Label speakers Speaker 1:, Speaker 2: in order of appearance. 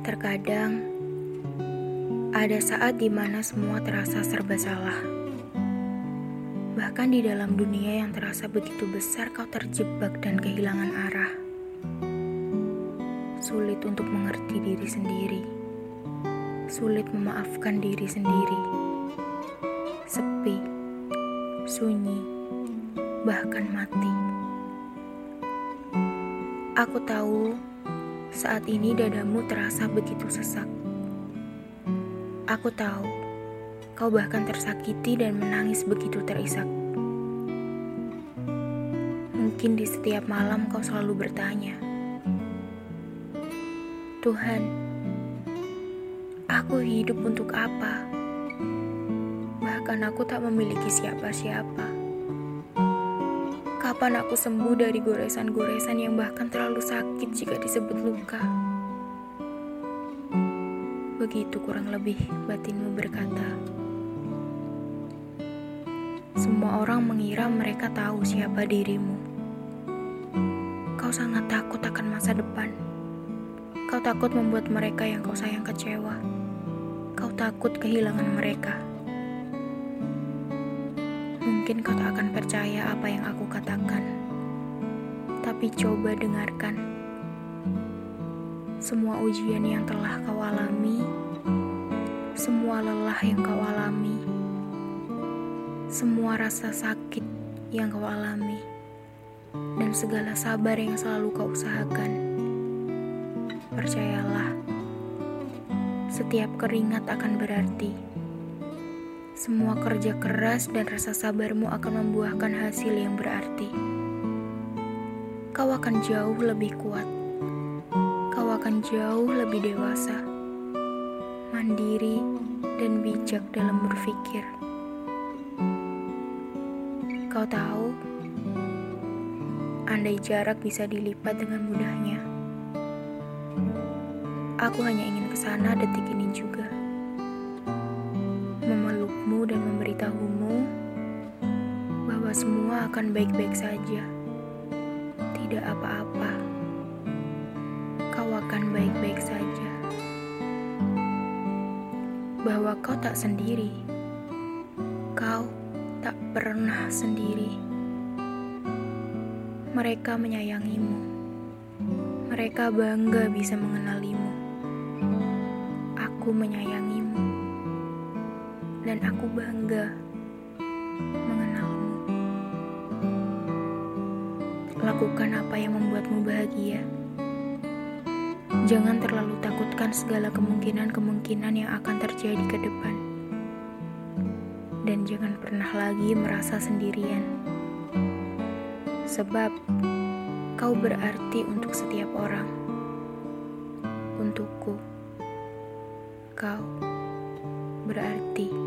Speaker 1: Terkadang ada saat di mana semua terasa serba salah. Bahkan di dalam dunia yang terasa begitu besar, kau terjebak dan kehilangan arah. Sulit untuk mengerti diri sendiri, sulit memaafkan diri sendiri, sepi, sunyi, bahkan mati. Aku tahu saat ini dadamu terasa begitu sesak. Aku tahu kau bahkan tersakiti dan menangis begitu terisak. Mungkin di setiap malam kau selalu bertanya, Tuhan, aku hidup untuk apa? Bahkan aku tak memiliki siapa-siapa. Kapan aku sembuh dari goresan-goresan yang bahkan terlalu sakit jika disebut luka? Begitu kurang lebih batinmu berkata. Semua orang mengira mereka tahu siapa dirimu. Kau sangat takut akan masa depan. Kau takut membuat mereka yang kau sayang kecewa. Kau takut kehilangan mereka. Mungkin kau tak akan percaya apa yang aku katakan, tapi coba dengarkan. Semua ujian yang telah kau alami, semua lelah yang kau alami, semua rasa sakit yang kau alami, dan segala sabar yang selalu kau usahakan. Percayalah, setiap keringat akan berarti. Semua kerja keras dan rasa sabarmu akan membuahkan hasil yang berarti. Kau akan jauh lebih kuat. Kau akan jauh lebih dewasa, mandiri, dan bijak dalam berpikir. Kau tahu, andai jarak bisa dilipat dengan mudahnya, aku hanya ingin ke sana detik ini juga memberitahumu bahwa semua akan baik-baik saja. Tidak apa-apa, kau akan baik-baik saja. Bahwa kau tak sendiri, kau tak pernah sendiri. Mereka menyayangimu, mereka bangga bisa mengenalimu. Aku menyayangimu dan aku bangga mengenalmu. Lakukan apa yang membuatmu bahagia. Jangan terlalu takutkan segala kemungkinan-kemungkinan yang akan terjadi ke depan. Dan jangan pernah lagi merasa sendirian. Sebab kau berarti untuk setiap orang. Untukku, kau berarti.